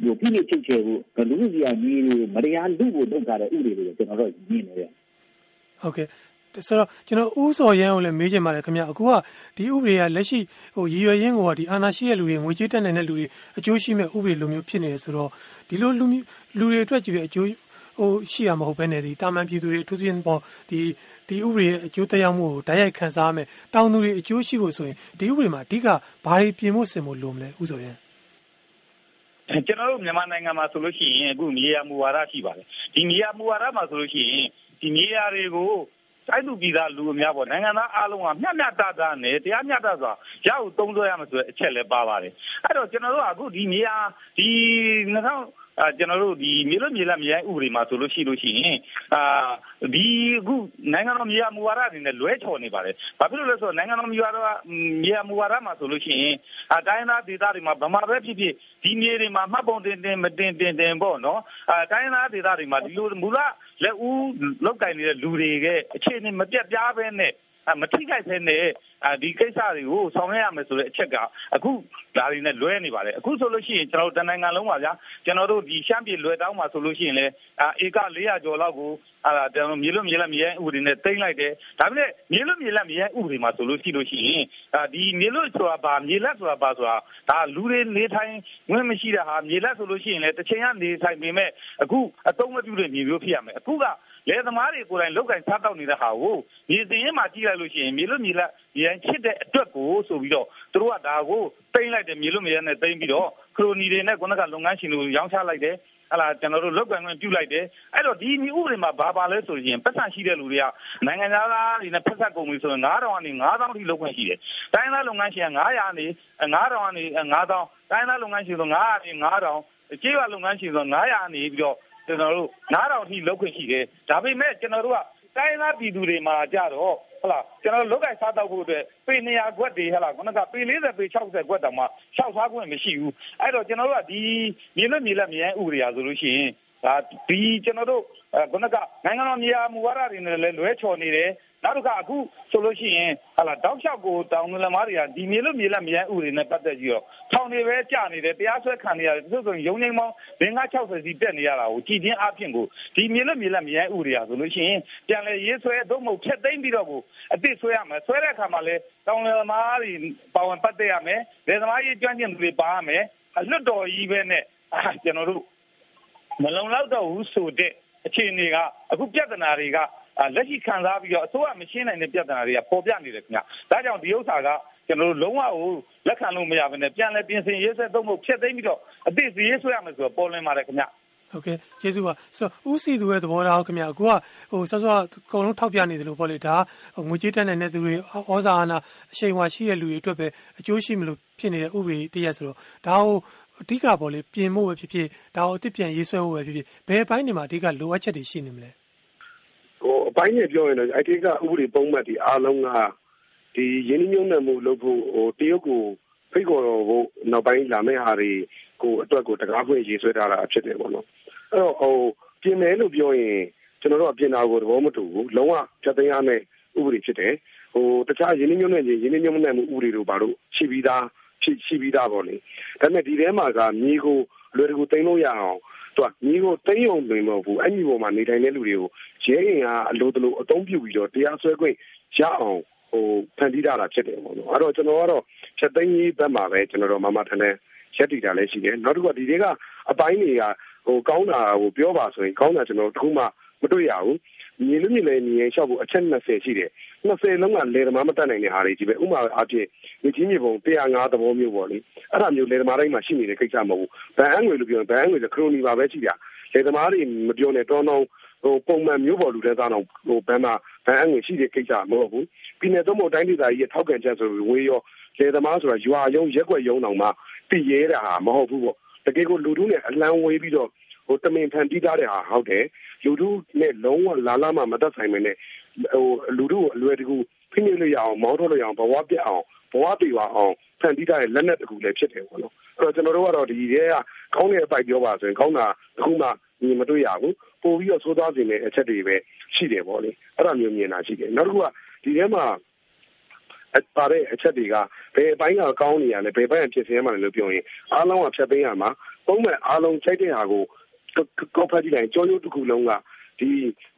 ဒီဖိနှိပ်ချုပ်ချယ်ဖို့လူလူကြီးအကြီးတွေမတရားလူဖို့လုပ်တာတဲ့ဥပဒေတွေကျွန်တော်တို့မြင်နေတယ်ဟုတ်ကဲ့ဆိုတော့ကျွန်တော်ဥစော်ရန်ကိုလည်းမေးချင်ပါတယ်ခင်ဗျအခုကဒီဥပဒေကလက်ရှိဟိုရည်ရွယ်ရင်းကိုဒီအာဏာရှိတဲ့လူတွေငွေကြေးတက်နိုင်တဲ့လူတွေအကျိုးရှိမဲ့ဥပဒေလိုမျိုးဖြစ်နေတယ်ဆိုတော့ဒီလိုလူလူတွေအတွက်ကြည့်ပြီးအကျိုး ဟိုရှိရမှာမဟုတ်ဘဲနဲ့ဒီတာမန်ပြည်သူတွေအထူးသဖြင့်ပေါ့ဒီဒီဥပဒေရဲ့အကျိုးတရားမှုကိုတိုက်ရိုက်ခံစားရမယ်တောင်သူတွေအကျိုးရှိဖို့ဆိုရင်ဒီဥပဒေမှာအဓိကဘာတွေပြင်ဖို့ဆင်ဖို့လိုမလဲဥဆိုရင်ကျွန်တော်တို့မြန်မာနိုင်ငံမှာဆိုလို့ရှိရင်အခုမြေယာမူဝါဒရှိပါတယ်ဒီမြေယာမူဝါဒမှာဆိုလို့ရှိရင်ဒီမြေယာတွေကိုဟတိုင်းသူပြည်သားလူအများပေါ့နိုင်ငံသားအားလုံးကမျှမျှတတနဲ့တရားမျှတစွာရအောင်သုံးစွဲရမယ်ဆိုတဲ့အချက်လည်းပါပါတယ်အဲ့တော့ကျွန်တော်တို့ကအခုဒီနေရာဒီ2000အာ ကျွန်တော်တို့ဒီမြေလွတ်မြေလပ်မြေရိုင်းဥပဒေမှာဆိုလို့ရှိလို့ရှိရင်အာဒီအခု နိုင်ငံတော်မြေယာမူဝါဒအနေနဲ့ လွဲချော်နေပါတယ်။ဘာဖြစ်လို့လဲဆိုတော့ နိုင်ငံတော် မြေယာတော့မြေယာမူဝါဒမှာဆိုလို့ရှိရင်အတိုင်းသားဒေသတွေမှာဗမာပဲဖြစ်ဖြစ် ဒီမြေတွေမှာ မှတ်ပုံတင်တင် မတင်တင်တင်ပေါ့နော်။အတိုင်းသားဒေသတွေမှာ ဒီလို မူလလက်ဦးလောက်ကင်နေတဲ့ လူတွေကအခြေအနေ မပြတ်ပြားပဲနဲ့ မထိခိုက်ဖဲနဲ့ဒီကိစ္စတွေကိုဆောင်ရွက်ရမယ်ဆိုတဲ့အချက်ကအခုဒါတွေနဲ့လွဲနေပါတယ်အခုဆိုလို့ရှိရင်ကျွန်တော်တို့တနိုင်ငံလုံးပါဗျာကျွန်တော်တို့ဒီရှမ်းပြည်လွယ်တောင်းမှာဆိုလို့ရှိရင်လေဧက400ကျော်လောက်ကိုအဲ့ဒါကျွန်တော်မြေလွတ်မြေလပ်မြေရိုင်းဥပဒေနဲ့တင်လိုက်တယ်ဒါပေမဲ့မြေလွတ်မြေလပ်မြေရိုင်းဥပဒေမှာဆိုလို့ရှိလို့ရှိရင်ဒီမြေလွတ်ဆိုတာဘာမြေလက်ဆိုတာဘာဆိုတာဒါလူတွေနေထိုင်ဝင်မရှိတဲ့ဟာမြေလက်ဆိုလို့ရှိရင်လေတစ်ချိန်ကနေထိုင်ပေမဲ့အခုအသုံးမပြုတဲ့မြေမျိုးဖြစ်ရမယ်အခုက လယ်သမားတွေကိုယ်တိုင်လောက်ကင်စားတောက်နေတဲ့ဟာကိုမြေစင်းရင်မှာကြည့်လိုက်လို့ရှိရင်မြေလွတ်မြေလက်မြေရိုင်းချစ်တဲ့အတွက်ကိုဆိုပြီးတော့သူတို့ကဒါကိုတိမ့်လိုက်တယ်မြေလွတ်မြေရိုင်းနဲ့တိမ့်ပြီးတော့ခရိုနီတွေနဲ့ခုနကလုပ်ငန်းရှင်တွေကိုရောင်းချလိုက်တယ်ဟလာကျွန်တော်တို့လောက်ကန်ခွင့်ပြုလိုက်တယ်အဲ့တော့ဒီမျိုးဥပဒေမှာဘာပါလဲဆိုရင်ပတ်စံရှိတဲ့လူတွေကနိုင်ငံသားတွေနဲ့ဖက်ဆက်ကုန်ပြီဆိုရင်9000ကနေ9000ထိလောက်ခွင့်ရှိတယ်တိုင်းသားလုပ်ငန်းရှင်က900ကနေ9000ကနေ9000တိုင်းသားလုပ်ငန်းရှင်ဆို900ကနေ9000ကြေးရွာလုပ်ငန်းရှင်ဆို900နေပြီးတော့ ကျွန်တော်တို့9000ထိလောက်ခွင့်ရှိတယ်ဒါပေမဲ့ကျွန်တော်တို့ကတိုင်းသားပြည်သူတွေမှာကြတော့ဟလာကျွန်တော်လောက်ကစားတော့ဖို့အတွက်ပေ200ခွက်တွေဟလာခုနကပေ40ပေ60ခွက်တောင်မှရှောက်စားခွင့်မရှိဘူးအဲ့တော့ကျွန်တော်တို့ကဒီမြေလွတ်မြေလက်မြေရိုင်းဥပဒေရာဆိုလို့ရှိရင်ဒါဒီကျွန်တော်တို့ခုနကနိုင်ငံတော်မြေယာမူဝါဒတွေနဲ့လည်းလွဲချော်နေတယ် နောက်တစ်ခါအခုဆိုလို့ရှိရင်ဟာလာတောက်လျှောက်ကိုတောင်လမားတွေကဒီမြေလို့မြေလက်မြေဥတွေနဲ့ပတ်သက်ပြီးတော့ထောင်တွေပဲကြာနေတယ်တရားစွဲခံနေရတယ်သူဆိုရင်ရုံငိမ့်မောင်း560စီတက်နေရတာကိုကြည်ချင်းအဖြစ်ကိုဒီမြေလို့မြေလက်မြေဥတွေကဆိုလို့ရှိရင်ပြန်လဲရေးဆွဲသို့မဟုတ်ဖြတ်သိမ်းပြီးတော့ကိုအစ်စ်ဆွဲရမယ်ဆွဲတဲ့အခါမှာလဲတောင်လမားတွေပါဝင်ပတ်သက်ရမယ်လယ်သမားရေးကျွမ်းကျင်သူတွေပါရမယ်လွတ်တော်ကြီးပဲနဲ့ကျွန်တော်တို့မလုံလောက်တော့ဘူးဆိုတဲ့အခြေအနေကအခုပြဿနာတွေက လက်ရှိခံစားပြီးတော့အစိုးရမရှင်းနိုင်တဲ့ပြဿနာတွေကပေါ်ပြနေတယ်ခင်ဗျ။ဒါကြောင့်ဒီဥစ္စာကကျွန်တော်တို့လုံးဝကိုလက်ခံလို့မရဘဲနဲ့ပြန်လဲပြင်ဆင်ရေးဆက်သုံးဖို့ဖျက်သိမ်းပြီးတော့အသစ်စရေးဆွဲရမယ်ဆိုတော့ပေါ်လွင်ပါတယ်ခင်ဗျ။ဟုတ်ကဲ့ကျေးဇူးပါဆိုတော့ဥစီသူရဲ့သဘောထားခင်ဗျအခုကဟိုဆောစောအကုန်လုံးထောက်ပြနေတယ်လို့ပေါ့လေဒါငွေကြေးတက်နိုင်တဲ့သူတွေဩဇာအာဏာအရှိန်အဝါရှိတဲ့လူတွေအတွက်ပဲအကျိုးရှိမလို့ဖြစ်နေတဲ့ဥပဒေတရက်ဆိုတော့ဒါဟိုအဓိကပေါ့လေပြင်ဖို့ပဲဖြစ်ဖြစ်ဒါဟိုအစ်စ်ပြန်ရေးဆွဲဖို့ပဲဖြစ်ဖြစ်ဘယ်အပိုင်းတွေမှာအဓိကလိုအပ်ချက်တွေရှိနေမလဲဟို အပိုင်းနဲ့ပြောရင်တော့အတိတ်ကဥပဒေပုံမှန်ဒီအားလုံးကဒီရင်းနှီးမြှုပ်နှံမှုလုပ်ဖို့ဟိုတရုတ်ကိုဖိတ်ခေါ်ဖို့နောက်ပိုင်းလာမယ့်ဟာတွေကိုအတွက်ကိုတကားဖွင့်ရေးဆွဲထားတာဖြစ်တယ်ပေါ့နော်အဲ့တော့ဟိုပြင်မယ်လို့ပြောရင်ကျွန်တော်တို့အပြင်တာကိုသဘောမတူဘူးလုံးဝဖြတ်သိမ်းရမယ့်ဥပဒေဖြစ်တယ်ဟိုတခြားရင်းနှီးမြှုပ်နှံခြင်းရင်းနှီးမြှုပ်နှံမှုဥပဒေတို့ဘာလို့ရှိပြီးသားဖြစ်ရှိပြီးသားပေါ့လေဒါပေမဲ့ဒီထဲမှာကမြေကိုလွယ်တကူသိမ်းလို့ရအောင် သူကညီကိုတိမ့်ုံတွင်မဟုတ်ဘူးအဲ့ဒီပေါ်မှာနေထိုင်တဲ့လူတွေကိုရဲရင်ကအလိုတလို့အသုံးပြုပြီးတော့တရားစွဲခွင့်ရအောင်ဟိုဖန်တီးတာဖြစ်တယ်ပေါ့နော်အဲ့တော့ကျွန်တော်ကတော့ချက်သိမ်းရေးဘက်မှာပဲကျွန်တော်တို့မမထန်တဲ့ရက်တီတာလည်းရှိတယ်နောက်တစ်ခုကဒီတွေကအပိုင်းတွေကဟိုကောင်းတာဟိုပြောပါဆိုရင်ကောင်းတာကျွန်တော်တခုမှမတွေ့ရဘူး မြေလူမြေလည်းမြေရင်လျှောက်ဖို့အချက်20ရှိတယ်20လုံးကလေသမားမတက်နိုင်တဲ့ဟာတွေကြီးပဲဥမာအဖြစ်မြေကြီးမြေပုံ105သဘောမျိုးပေါ့လေအဲ့ဒါမျိုးလေသမားတိုင်းမှာရှိနေတဲ့ကိစ္စမဟုတ်ဘူးဗန်အငွေလို့ပြောရင်ဗန်အငွေဆိုခရိုနီပါပဲရှိတာလေသမားတွေမပြောနဲ့တောင်းတောင်းဟိုပုံမှန်မျိုးပေါ်လူတဲ့သားတော့ဟိုဘန်မှာဗန်အငွေရှိတဲ့ကိစ္စမဟုတ်ဘူးပြည်နယ်သုံးဖို့တိုင်းဒေသကြီးရဲ့ထောက်ခံချက်ဆိုဝေးရောလေသမားဆိုတာရွာယုံရက်ွက်ယုံတောင်မှတည်ရဲတာဟာမဟုတ်ဘူးပေါ့တကယ်ကိုလူထုနဲ့အလံဝေးပြီးတော့ ဟိုတမင်ဖန်တီးထားတဲ့ဟာဟုတ်တယ်လူထုနဲ့လုံးဝလာလာမှမသက်ဆိုင်မနဲ့ဟိုလူထုကိုအလွယ်တကူဖိနှိပ်လို့ရအောင်မောင်းထုတ်လို့ရအောင်ဘဝပြတ်အောင်ဘဝပြေပါအောင်ဖန်တီးထားတဲ့လက်နက်တကူလည်းဖြစ်တယ်ပေါ့နော်အဲ့တော့ကျွန်တော်တို့ကတော့ဒီရဲကကောင်းတဲ့အပိုက်ပြောပါဆိုရင်ကောင်းတာတခုမှမြင်မတွေ့ရဘူးပို့ပြီးတော့သိုးသားစင်တဲ့အချက်တွေပဲရှိတယ်ပေါ့လေအဲ့ဒါမျိုးမြင်တာရှိတယ်နောက်တစ်ခုကဒီထဲမှာအပါတဲ့အချက်တွေကဘယ်အပိုင်းကကောင်းနေရလဲဘယ်ဘက်ကဖြစ်စင်းရမှာလဲလို့ပြောရင်အားလုံးကဖြတ်သိမ်းရမှာပုံမှန်အားလုံးချိန်တဲ့ဟာကို ကောက်ဖက်ကြည့်လိုက်ကြောရုပ်တစ်ခုလုံးကဒီ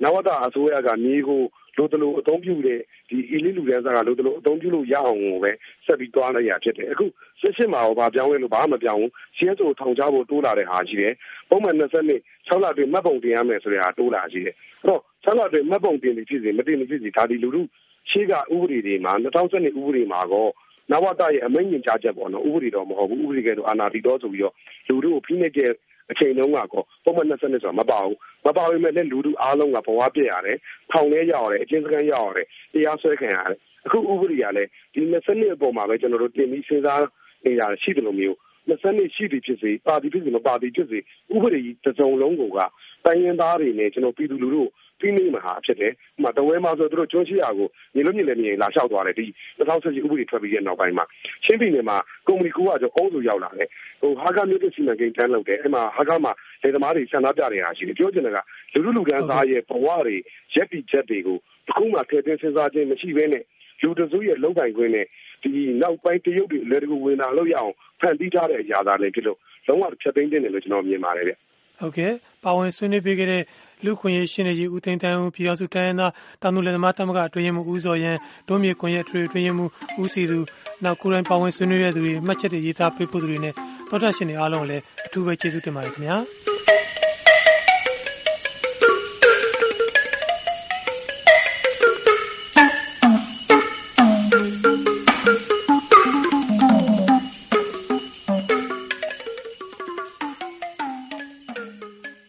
နဝတအစိုးရကမြေကိုလိုတလို့အသုံးပြုတဲ့ဒီအီလီလူရန်စာကလိုတလို့အသုံးပြုလို့ရအောင်ကိုပဲဆက်ပြီးတွားလိုက်ရဖြစ်တယ်အခုစစ်စစ်မှာတော့ဘာပြောင်းလဲလို့ဘာမှမပြောင်းဘူးရှင်းဆိုထောင်ချဖို့တိုးလာတဲ့ဟာရှိတယ်ပုံမှန်20နှစ်6လအတွင်းမှတ်ပုံတင်ရမယ်ဆိုတဲ့ဟာတိုးလာရှိတယ်အဲ့တော့6လအတွင်းမှတ်ပုံတင်နေဖြစ်စီမတင်နေဖြစ်စီဒါဒီလူလူရှေ့ကဥပဒေတွေမှာ2012ဥပဒေမှာကောနဝတရဲ့အမိန့်ညင်ကြားချက်ပေါ့နော်ဥပဒေတော်မဟုတ်ဘူးဥပဒေကဲတော့အာနာတီတော်ဆိုပြီးတော့လူတို့ကိုဖိနှိပ်တဲ့ အချိန်တုန်းကကောပုံမှန်20နှစ်ဆိုတာမပါဘူးမပါပေမဲ့လည်းလူတို့အားလုံးကဘဝပြည့်ရတယ်ထောင်ထဲရောက်ရတယ်အချင်းစကန်ရောက်ရတယ်တရားစွဲခံရတယ်အခုဥပဒေကလည်းဒီ20နှစ်အပေါ်မှာပဲကျွန်တော်တို့တင်ပြီးစဉ်းစားနေရရှိတယ်လို့မျိုး20နှစ်ရှိပြီဖြစ်စေပါတီဖြစ်စေမပါတီဖြစ်စေဥပဒေကြီးတစ်စုံလုံးကိုကတိုင်းရင်းသားတွေနဲ့ကျွန်တော်ပြည်သူလူထု ဖိနှိပ်မှာဖြစ်တယ်။ဥပမာတဝဲမှာဆိုသူတို့ကျွန်းရှိရာကိုမြေလို့မြေလည်းမြေလာလျှောက်သွားတယ်ဒီ2010ဥပဒေထွက်ပြီးတဲ့နောက်ပိုင်းမှာချင်းပြည်နယ်မှာကုမ္ပဏီကူကကျော်အုံးစုရောက်လာတယ်။ဟိုဟာကမြို့ကစီမံကိန်းတန်းလုပ်တယ်။အဲ့မှာဟာကမှာလေသမားတွေဆန္ဒပြနေတာရှိတယ်။ပြောချင်တာကလူလူလူကန်းသားရဲ့ဘဝတွေရက်တီချက်တွေကိုတခုမှထည့်သွင်းစဉ်းစားခြင်းမရှိဘဲနဲ့လူတစုရဲ့လုံပိုင်ခွင့်နဲ့ဒီနောက်ပိုင်းတရုတ်တွေလက်တကူဝင်လာလို့ရအောင်ဖန်တီးထားတဲ့အရာသားလည်းဖြစ်လို့လုံးဝဖြတ်သိမ်းတင်တယ်လို့ကျွန်တော်မြင်ပါတယ်ဗျ ဟုတ်ကဲ့ပါဝင်ဆွေးနွေးပေးခဲ့တဲ့လူခွင့်ရေးရှင်ကြီးဦးသိန်းတန်းဦးပြည်တော်စုတိုင်းရင်းသားတောင်သူလယ်သမားတမကအတွင်းမှုဦးစော်ရန်ဒုမြေခွင့်ရေးအထွေအတွင်းမှုဦးစီသူနောက်ကိုယ်တိုင်ပါဝင်ဆွေးနွေးတဲ့သူတွေမှတ်ချက်တွေရေးသားပေးပို့သူတွေနဲ့တော်တာရှင်တွေအားလုံးလည်းအထူးပဲကျေးဇူးတင်ပါတယ်ခင်ဗျာ